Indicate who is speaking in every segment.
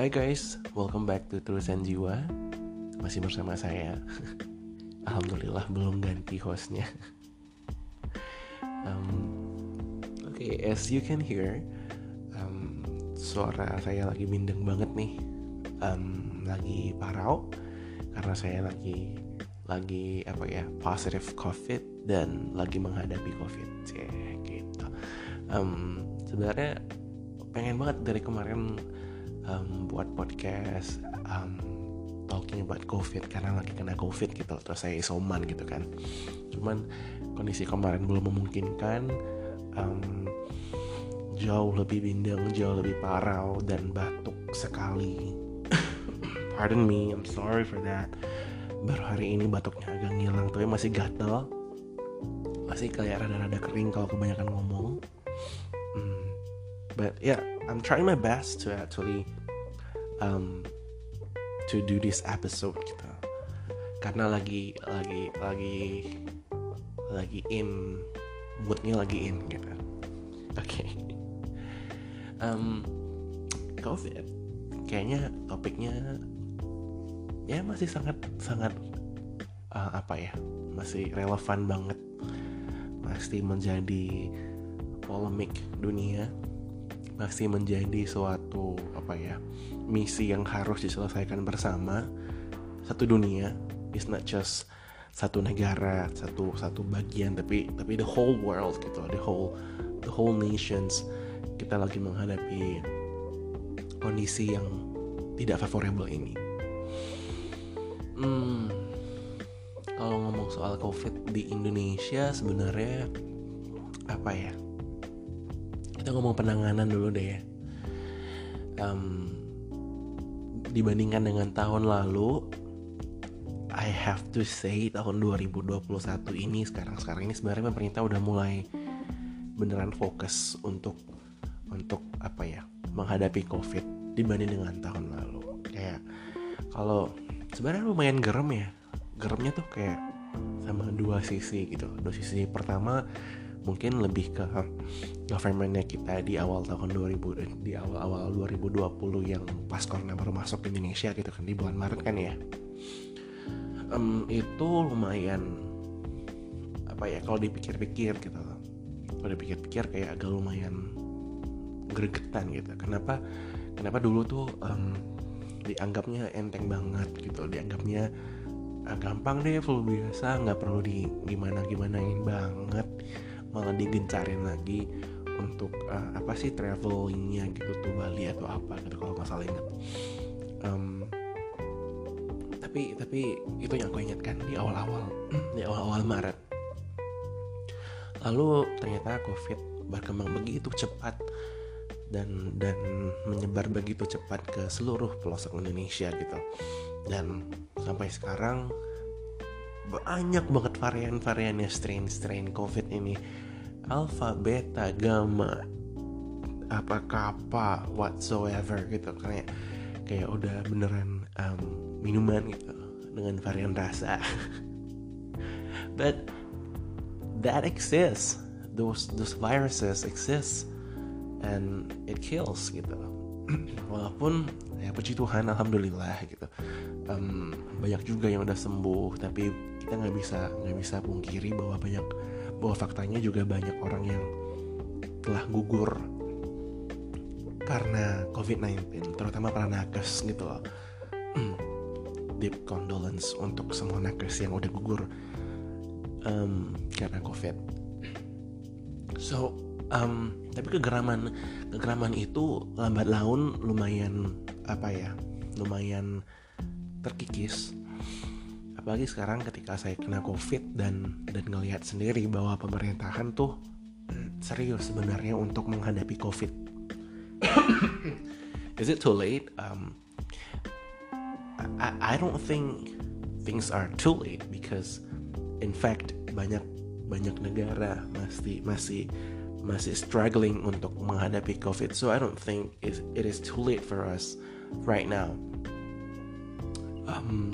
Speaker 1: Hai guys, welcome back to Tulisan Jiwa. Masih bersama saya. Alhamdulillah belum ganti hostnya. Um, Oke, okay, as you can hear um, Suara saya lagi bindeng banget nih. Um, Lagi parau Karena saya lagi Lagi apa ya Positive covid Dan lagi menghadapi covid. Ya, gitu. Um, Sebenarnya pengen banget dari kemarin um, buat podcast um, talking about covid karena lagi kena covid gitu terus saya isoman gitu kan. Cuman kondisi kemarin belum memungkinkan um, jauh lebih bindeng jauh lebih parau dan batuk sekali. Pardon me I'm sorry for that. Baru hari ini batuknya agak ngilang tapi masih gatel. Masih kayak rada-rada kering kalau kebanyakan ngomong. Hmm, but yeah I'm trying my best to actually um, to do this episode gitu. Karena lagi lagi lagi lagi in moodnya lagi in gitu. Oke. Okay. um, covid. Kayaknya topiknya ya masih sangat sangat uh, apa ya masih relevan banget. Pasti menjadi polemik dunia. Masih menjadi suatu apa ya misi yang harus diselesaikan bersama. Satu dunia is not just satu negara satu satu bagian tapi tapi the whole world gitu the whole the whole nations. Kita lagi menghadapi kondisi yang tidak favorable ini. Hmm, kalau ngomong soal covid di Indonesia sebenarnya apa ya kita ngomong penanganan dulu deh ya um, dibandingkan dengan tahun lalu I have to say tahun 2021 ini sekarang sekarang ini sebenarnya pemerintah udah mulai beneran fokus untuk untuk apa ya menghadapi covid dibanding dengan tahun lalu. Kayak kalau sebenarnya lumayan gerem ya. Geremnya tuh kayak sama dua sisi gitu. Dua sisi pertama mungkin lebih ke governmentnya kita di awal tahun 2000 eh, di awal-awal 2020 yang pas corona baru masuk ke Indonesia gitu kan di bulan Maret kan ya. Um, itu lumayan apa ya kalau dipikir-pikir gitu kalau dipikir-pikir kayak agak lumayan gregetan gitu. Kenapa kenapa dulu tuh um, dianggapnya enteng banget gitu dianggapnya ah, gampang deh flu biasa nggak perlu di gimana gimanain banget malah digencarin lagi untuk uh, apa sih travelingnya gitu tuh Bali atau apa gitu kalau nggak salah ingat. Um, tapi tapi itu yang aku ingatkan di awal-awal di awal-awal Maret. Lalu ternyata COVID berkembang begitu cepat dan dan menyebar begitu cepat ke seluruh pelosok Indonesia gitu. Dan sampai sekarang banyak banget varian-variannya strain-strain COVID ini alpha, beta, gamma, apa kappa, whatsoever gitu kayak kayak udah beneran um, minuman gitu dengan varian rasa. But that exists, those those viruses exist and it kills gitu. Walaupun ya puji Tuhan alhamdulillah gitu um, banyak juga yang udah sembuh tapi kita nggak bisa nggak bisa pungkiri bahwa banyak bahwa faktanya juga banyak orang yang telah gugur karena COVID-19 terutama para nakes gitu loh. Deep condolence untuk semua nakes yang udah gugur um, karena COVID. So um, tapi kegeraman kegeraman itu lambat laun lumayan apa ya lumayan terkikis. Apalagi sekarang ketika saya kena covid dan dan ngelihat sendiri bahwa pemerintahan tuh serius sebenarnya untuk menghadapi covid is it too late um, I, I don't think things are too late because in fact banyak banyak negara masih masih masih struggling untuk menghadapi COVID. So I don't think it, is too late for us right now. Um,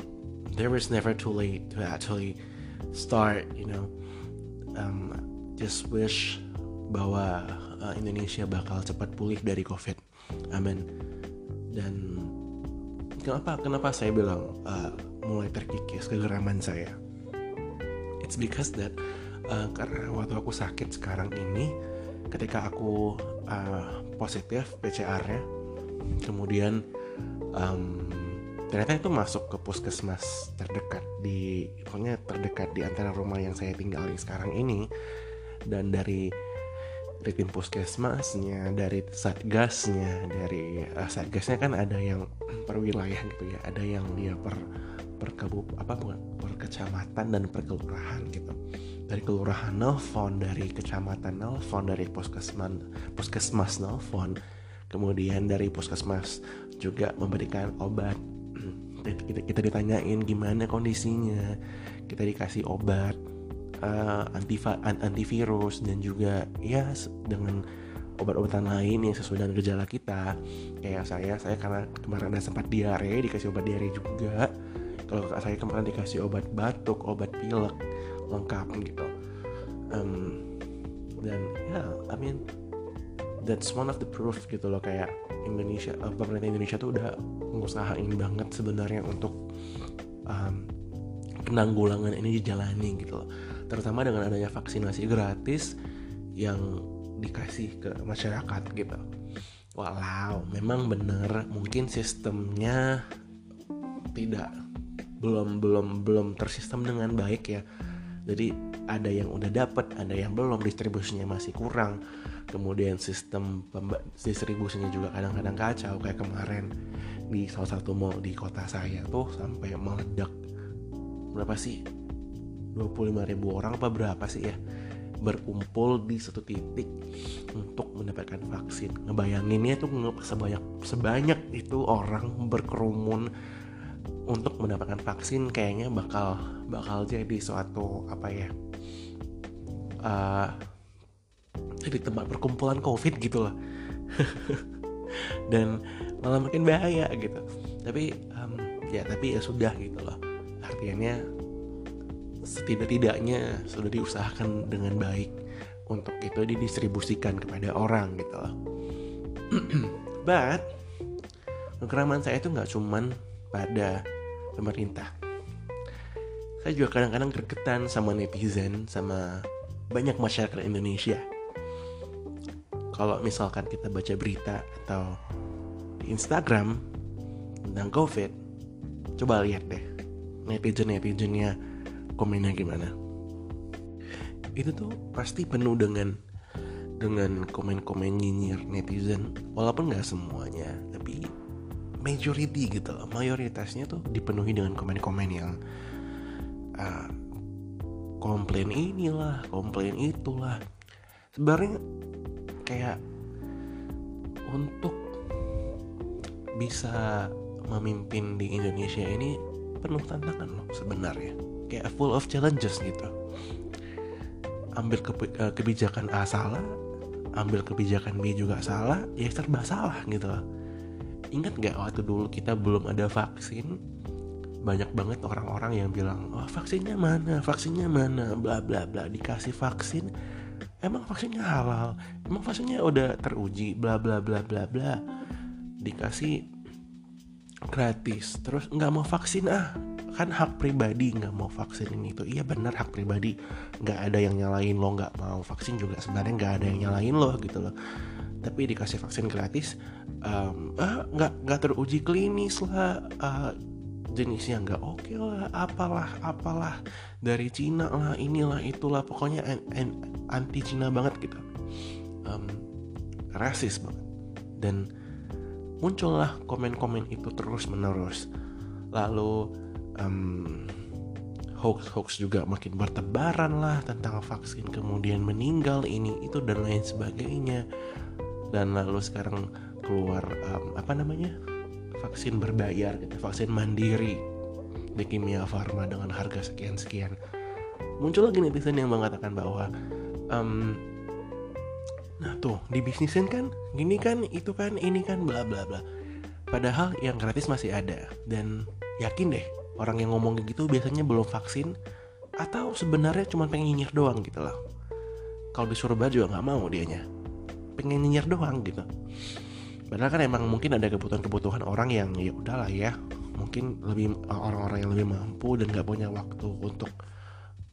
Speaker 1: there is never too late to actually start. You know, um, just wish bahwa uh, Indonesia bakal cepat pulih dari COVID. Amin. dan kenapa kenapa saya bilang uh, mulai terkikis kegeraman saya it's because that uh, karena waktu aku sakit sekarang ini ketika aku uh, positif PCR-nya kemudian um, ternyata itu masuk ke puskesmas terdekat di pokoknya terdekat di antara rumah yang saya tinggali sekarang ini. Dan dari dari tim puskesmasnya dari satgasnya dari uh, satgasnya kan ada yang per wilayah gitu ya. Ada yang dia per per kabup apa bukan per kecamatan dan per kelurahan gitu. Dari kelurahan nelfon dari kecamatan nelfon dari puskesmas puskesmas nelfon. Kemudian dari puskesmas juga memberikan obat kita, kita ditanyain gimana kondisinya. Kita dikasih obat uh, antivirus dan juga ya dengan obat-obatan lain yang sesuai dengan gejala kita. Kayak saya saya karena kemarin ada sempat diare dikasih obat diare juga. Kalau saya kemarin dikasih obat batuk obat pilek lengkap gitu. Um, dan ya yeah, I mean that's one of the proof gitu loh kayak Indonesia uh, pemerintah Indonesia tuh udah ngusahain banget sebenarnya untuk um, penanggulangan ini dijalani gitu loh. Terutama dengan adanya vaksinasi gratis yang dikasih ke masyarakat gitu. Walau memang bener mungkin sistemnya tidak belum belum belum tersistem dengan baik ya. Jadi ada yang udah dapat ada yang belum distribusinya masih kurang. Kemudian sistem distribusinya juga kadang-kadang kacau kayak kemarin di salah satu mall di kota saya tuh sampai meledak. Berapa sih? 25 ribu orang apa berapa sih ya? Berkumpul di satu titik untuk mendapatkan vaksin. Ngebayanginnya tuh sebanyak sebanyak itu orang berkerumun untuk mendapatkan vaksin kayaknya bakal bakal jadi suatu apa ya uh, tempat perkumpulan covid gitu loh dan malah makin bahaya gitu tapi um, ya tapi ya sudah gitu loh artinya setidak-tidaknya sudah diusahakan dengan baik untuk itu didistribusikan kepada orang gitu loh but kekeraman saya itu nggak cuman pada pemerintah. Saya juga kadang-kadang gregetan sama netizen, sama banyak masyarakat Indonesia. Kalau misalkan kita baca berita atau di Instagram tentang COVID, coba lihat deh netizen-netizennya komennya gimana. Itu tuh pasti penuh dengan dengan komen-komen nyinyir netizen, walaupun nggak semuanya, tapi majority gitu loh. Mayoritasnya tuh dipenuhi dengan komen-komen yang uh, komplain inilah komplain itulah. Sebenarnya kayak untuk bisa memimpin di Indonesia ini penuh tantangan loh sebenarnya. Kayak full of challenges gitu. Ambil ke, uh, kebijakan A salah ambil kebijakan B juga salah ya serba salah gitu loh. Ingat gak waktu dulu kita belum ada vaksin banyak banget orang-orang yang bilang oh vaksinnya mana vaksinnya mana bla bla bla dikasih vaksin emang vaksinnya halal? Emang vaksinnya udah teruji? Bla bla bla bla bla. Dikasih gratis. Terus nggak mau vaksin ah. Kan hak pribadi nggak mau vaksin ini itu iya benar hak pribadi. Nggak ada yang nyalain lo nggak mau vaksin juga sebenarnya nggak ada yang nyalain lo gitu loh. Tapi dikasih vaksin gratis um, ah nggak nggak teruji klinis lah uh, jenisnya nggak oke okay lah apalah apalah dari Cina lah inilah itulah pokoknya an, an, anti Cina banget gitu. Um, rasis banget. Dan muncullah komen-komen itu terus menerus lalu um, hoax-hoax juga makin bertebaran lah tentang vaksin kemudian meninggal ini itu dan lain sebagainya. Dan lalu sekarang keluar um, apa namanya vaksin berbayar gitu vaksin mandiri di kimia farma dengan harga sekian sekian muncul lagi netizen yang mengatakan bahwa um, nah tuh di bisnisin kan gini kan itu kan ini kan bla bla bla. Padahal yang gratis masih ada dan yakin deh orang yang ngomong gitu biasanya belum vaksin atau sebenarnya cuma pengen nyinyir doang gitu loh. Kalau disuruh baju nggak mau dianya. Pengen nyinyir doang gitu padahal kan emang mungkin ada kebutuhan-kebutuhan orang yang ya udahlah ya mungkin lebih orang-orang yang lebih mampu dan nggak punya waktu untuk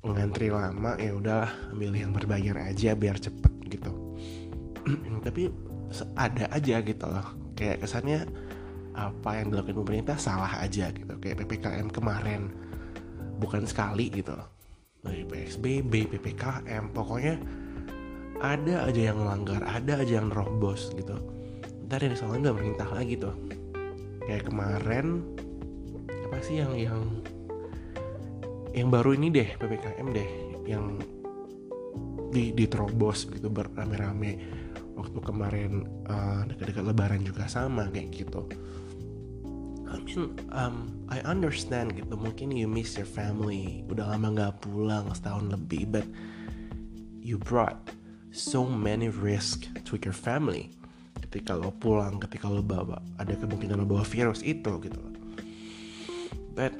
Speaker 1: ngantri lama ya udah ambil yang berbayar aja biar cepet gitu. Tapi ada aja gitu loh. Kayak kesannya apa yang dilakukan pemerintah salah aja gitu. Kayak ppkm kemarin bukan sekali gitu loh. Dari psbb ppkm pokoknya ada aja yang melanggar ada aja yang nerobos gitu ntar yang disalahin pemerintah lagi tuh. Kayak kemarin apa sih yang yang yang baru ini deh ppkm deh yang di diterobos gitu beramai-ramai. Waktu kemarin uh, dekat-dekat lebaran juga sama kayak gitu. I mean um, I understand gitu mungkin you miss your family udah lama nggak pulang setahun lebih but you brought so many risk to your family ketika lo pulang ketika lo bawa ada kemungkinan lo bawa virus itu gitu but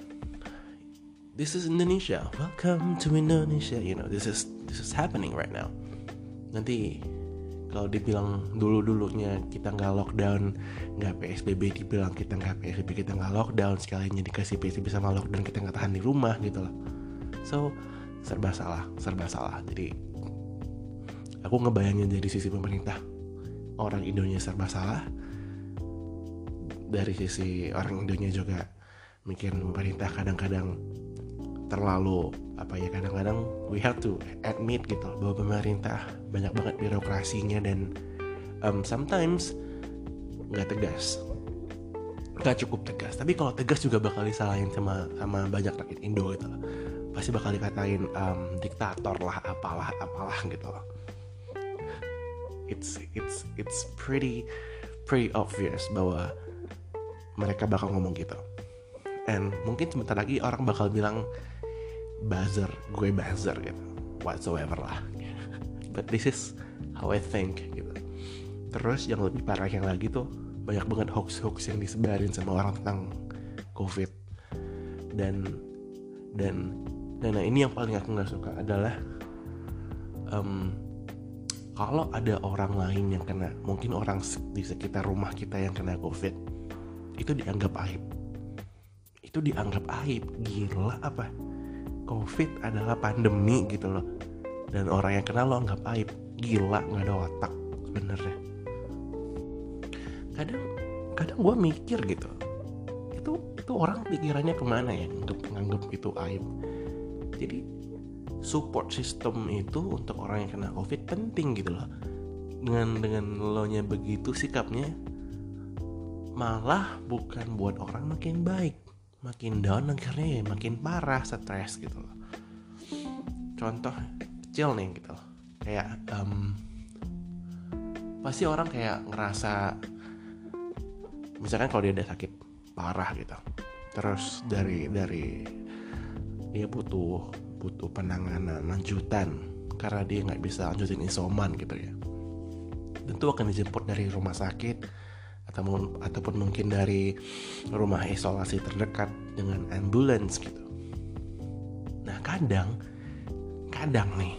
Speaker 1: this is Indonesia. Welcome to Indonesia. You know, this is this is happening right now. Nanti kalau dibilang dulu dulunya kita nggak lockdown, nggak PSBB, dibilang kita nggak PSBB, kita nggak lockdown, sekalinya dikasih PSBB sama lockdown kita nggak tahan di rumah gitu loh. So serba salah, serba salah. Jadi aku ngebayangin dari sisi pemerintah orang Indonesia serba salah, dari sisi orang Indonesia juga mikir pemerintah kadang-kadang terlalu apa ya kadang-kadang we have to admit gitu bahwa pemerintah banyak banget birokrasinya dan um, sometimes nggak tegas. Nggak cukup tegas tapi kalau tegas juga bakal disalahin sama sama banyak rakyat Indo gitu. Pasti bakal dikatain um, diktator lah apalah apalah gitu it's it's it's pretty pretty obvious bahwa mereka bakal ngomong gitu. And mungkin sebentar lagi orang bakal bilang buzzer gue buzzer gitu. Whatsoever lah. But this is how I think gitu. Terus yang lebih parah yang lagi tuh banyak banget hoax-hoax yang disebarin sama orang tentang covid. Dan dan dan nah ini yang paling aku nggak suka adalah um, kalau ada orang lain yang kena mungkin orang di sekitar rumah kita yang kena covid itu dianggap aib. Itu dianggap aib. Gila apa? Covid adalah pandemi gitu loh. Dan orang yang kenal lo anggap aib. Gila nggak ada otak sebenarnya. Kadang kadang gue mikir gitu. Itu itu orang pikirannya ke mana ya untuk menganggap itu aib? Jadi support system itu untuk orang yang kena covid penting gitu loh. Dengan dengan lo nya begitu sikapnya malah bukan buat orang makin baik makin down akhirnya ya makin parah stres gitu loh. Contoh kecil nih gitu loh. Kayak um, pasti orang kayak ngerasa misalkan kalau dia ada sakit parah gitu terus dari dari dia butuh butuh penanganan lanjutan karena dia nggak bisa lanjutin isoman gitu ya tentu akan dijemput dari rumah sakit ataupun ataupun mungkin dari rumah isolasi terdekat dengan ambulans gitu. Nah kadang kadang nih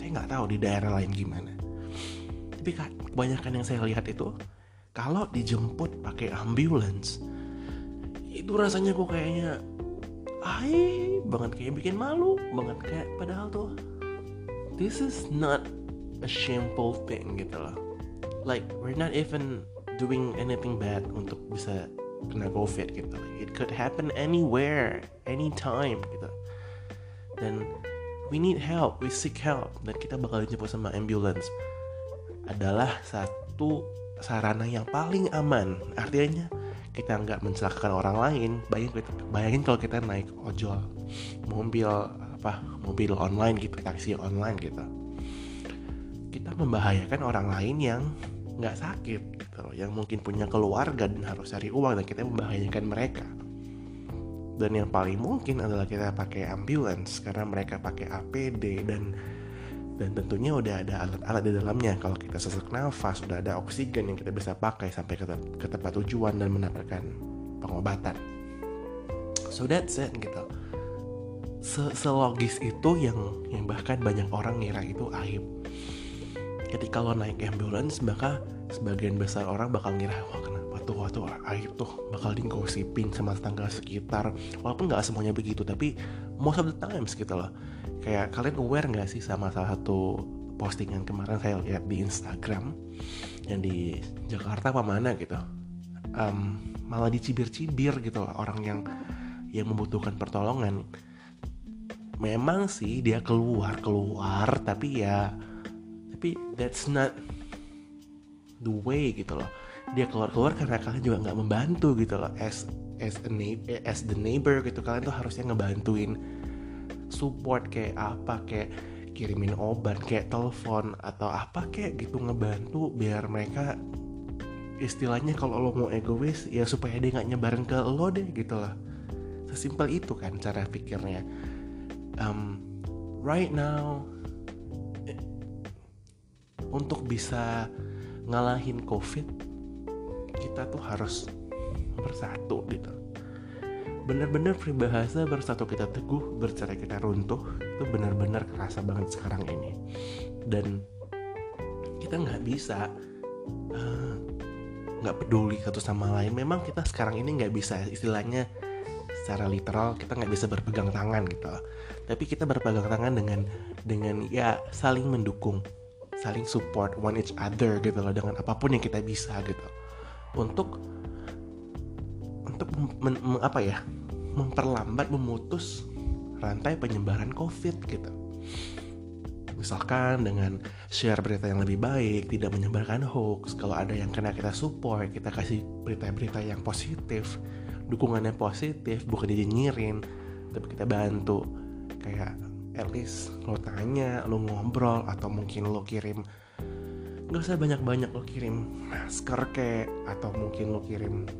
Speaker 1: saya nggak tahu di daerah lain gimana. Tapi kebanyakan yang saya lihat itu kalau dijemput pakai ambulans itu rasanya kok kayaknya ay banget kayak bikin malu banget kayak padahal tuh this is not a shameful thing gitu loh. Like we're not even doing anything bad untuk bisa kena covid gitu. It could happen anywhere anytime gitu. Dan we need help we seek help. Dan kita bakal dijemput sama ambulance. Adalah satu sarana yang paling aman. Artinya kita nggak mencelakakan orang lain bayangin bayangin kalau kita naik ojol mobil apa mobil online gitu taksi online gitu. Kita membahayakan orang lain yang nggak sakit gitu yang mungkin punya keluarga dan harus cari uang dan kita membahayakan mereka. Dan yang paling mungkin adalah kita pakai ambulans karena mereka pakai APD dan dan tentunya udah ada alat-alat di dalamnya. Kalau kita sesak nafas udah ada oksigen yang kita bisa pakai sampai ke, ke tempat tujuan dan mendapatkan pengobatan. So that's it gitu. Selogis itu yang yang bahkan banyak orang ngira itu aib. Ketika lo naik ambulance maka sebagian besar orang bakal ngira wah tuh wah tuh aib tuh bakal digosipin sama tetangga sekitar. Walaupun nggak semuanya begitu tapi most of the times gitu loh. Kayak kalian aware nggak sih sama salah satu postingan kemarin saya lihat di Instagram yang di Jakarta apa mana gitu? Um, malah dicibir-cibir gitu loh orang yang yang membutuhkan pertolongan. Memang sih dia keluar keluar tapi ya tapi that's not the way gitu loh dia keluar keluar karena kalian juga nggak membantu gitu loh. As as a neighbor, as the neighbor gitu kalian tuh harusnya ngebantuin support kayak apa kayak kirimin obat kayak telepon atau apa kayak gitu ngebantu biar mereka istilahnya kalau lo mau egois ya supaya dia nggak nyebarin ke lo deh gitu loh. Sesimpel itu kan cara pikirnya. Um, right now eh, untuk bisa ngalahin covid kita tuh harus bersatu gitu. Bener-bener peribahasa bersatu kita teguh bercerai kita runtuh itu bener-bener kerasa banget sekarang ini. Dan kita nggak bisa eh, nggak uh, peduli satu sama lain. Memang kita sekarang ini nggak bisa istilahnya secara literal kita nggak bisa berpegang tangan gitu. Tapi kita berpegang tangan dengan dengan ya saling mendukung saling support one each other gitu loh dengan apa pun yang kita bisa gitu untuk untuk men, men, apa ya memperlambat memutus rantai penyebaran covid gitu. Misalkan dengan share berita yang lebih baik tidak menyebarkan hoax kalau ada yang kena kita support kita kasih berita-berita yang positif dukungannya positif bukan dinyinyirin tapi kita bantu. Kayak at least lo tanya lo ngobrol atau mungkin lo kirim nggak usah banyak-banyak lo kirim masker kayak atau mungkin lo kirim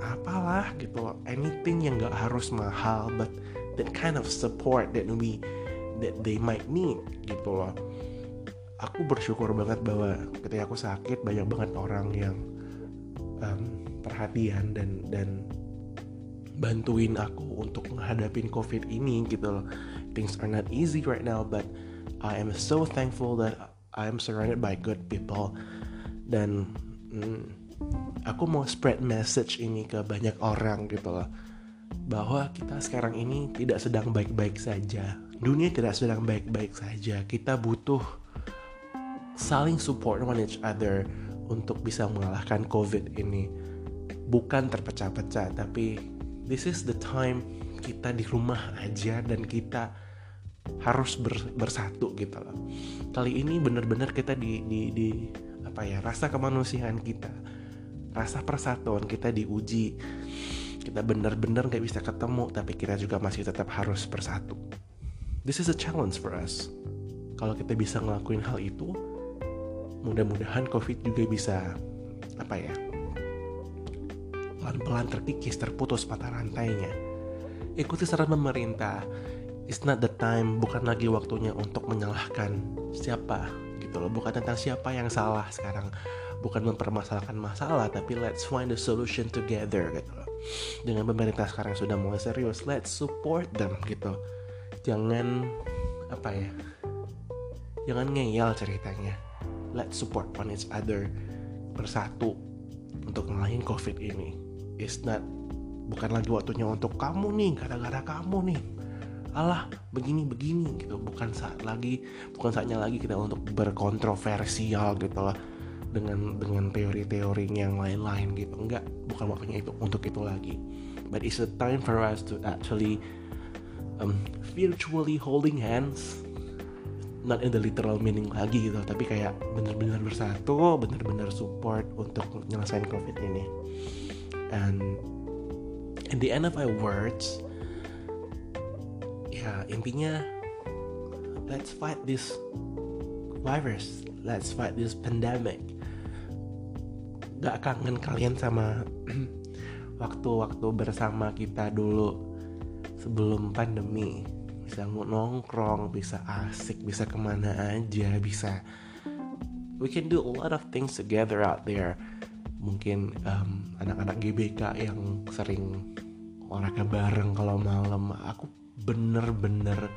Speaker 1: apalah gitu. Anything yang nggak harus mahal but that kind of support that we that they might need gitu loh. Aku bersyukur banget bahwa ketika aku sakit banyak banget orang yang um, perhatian dan dan bantuin aku untuk menghadapi covid ini gitu loh. Things are not easy right now but I am so thankful that I am surrounded by good people. Dan mm, aku mau spread message ini ke banyak orang gitu loh. Bahwa kita sekarang ini tidak sedang baik-baik saja. Dunia tidak sedang baik-baik saja. Kita butuh saling support one each other untuk bisa mengalahkan covid ini. Bukan terpecah-pecah tapi this is the time kita di rumah aja dan kita harus ber, bersatu gitu loh. Kali ini bener-bener kita di, di, di apa ya rasa kemanusiaan kita, rasa persatuan kita diuji. Kita bener-bener gak bisa ketemu, tapi kita juga masih tetap harus bersatu. This is a challenge for us. Kalau kita bisa ngelakuin hal itu, mudah-mudahan COVID juga bisa apa ya pelan-pelan terkikis, terputus patah rantainya. Ikuti saran pemerintah, it's not the time bukan lagi waktunya untuk menyalahkan siapa gitu loh. Bukan tentang siapa yang salah sekarang. Bukan mempermasalahkan masalah tapi let's find the solution together gitu loh. Dengan pemerintah sekarang sudah mulai serius let's support them gitu. Jangan apa ya jangan ngeyel ceritanya. Let's support one each other bersatu untuk ngalahin covid ini. It's not bukan lagi waktunya untuk kamu nih gara-gara kamu nih alah begini begini gitu. Bukan saat lagi bukan saatnya lagi kita untuk berkontroversial gitu lah. Dengan dengan teori-teori yang lain-lain gitu. Enggak bukan waktunya itu untuk itu lagi. But it's a time for us to actually um, virtually holding hands. Not in the literal meaning lagi gitu. Tapi kayak bener-bener bersatu bener-bener support untuk menyelesaikan covid ini. And in the end of my words ya intinya let's fight this virus. Let's fight this pandemic. Gak kangen kalian sama waktu-waktu bersama kita dulu sebelum pandemi. Bisa nongkrong bisa asik bisa ke mana aja bisa. We can do a lot of things together out there. Mungkin um, anak-anak GBK yang sering olahraga bareng kalau malam. Aku bener-bener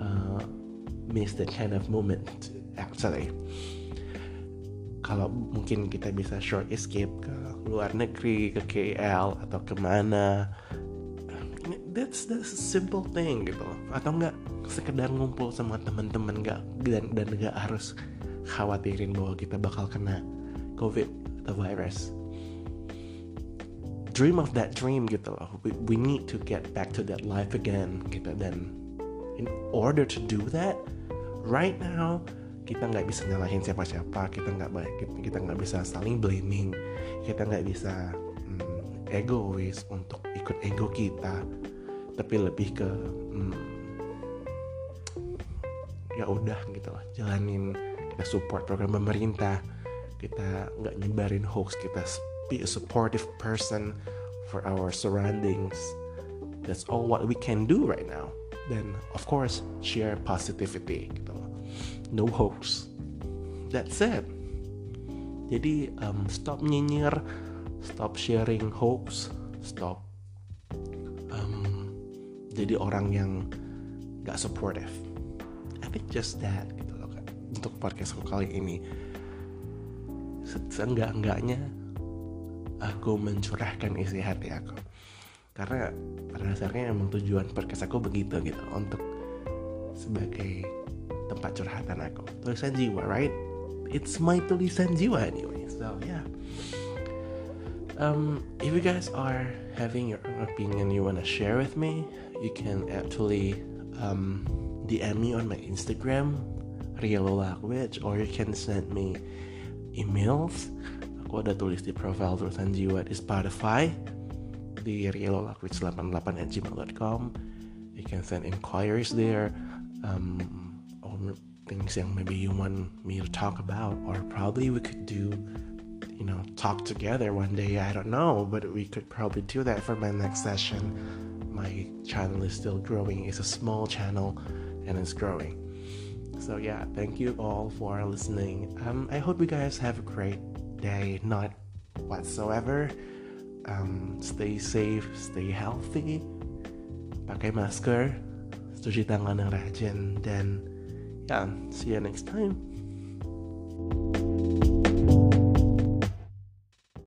Speaker 1: uh, miss that kind of moment actually. Kalau mungkin kita bisa short escape ke luar negeri ke KL atau ke mana that's the simple thing gitu atau enggak sekedar ngumpul sama teman-teman nggak dan dan nggak harus khawatirin bahwa kita bakal kena covid atau virus dream of that dream gitu loh. We, we need to get back to that life again gitu. Dan in order to do that right now kita nggak bisa nyalahin siapa-siapa kita nggak kita nggak bisa saling blaming kita nggak bisa hmm, egois untuk ikut ego kita tapi lebih ke hmm, ya udah gitu lah jalanin kita support program pemerintah kita nggak nyebarin hoax kita be a supportive person for our surroundings. That's all what we can do right now. Then of course share positivity gitu. No hoax. That's it jadi um, stop nyinyir stop sharing hoax stop um, jadi orang yang gak supportive. I think just that gitu loh untuk podcast kali ini. Seenggak-enggaknya aku mencurahkan isi hati aku. Karena pada dasarnya emang tujuan podcast aku begitu gitu untuk sebagai tempat curhatan aku. Tulisan jiwa right? It's my tulisan jiwa anyway so yeah. Um, if you guys are having your own opinion you want to share with me you can actually um, DM me on my Instagram Language or you can send me emails aku ada tulis di profile tulisan jiwa di Spotify di Rielo Language 88 at gmail.com you can send inquiries there um, things yang maybe you want me to talk about or probably we could do you know talk together one day i don't know but we could probably do that for my next session. My channel is still growing it's a small channel and it's growing. So yeah thank you all for listening. Um, i hope you guys have a great day not whatsoever. Um, stay safe stay healthy. Pakai masker. Cuci tangan yang rajin. Dan yeah, see you next time.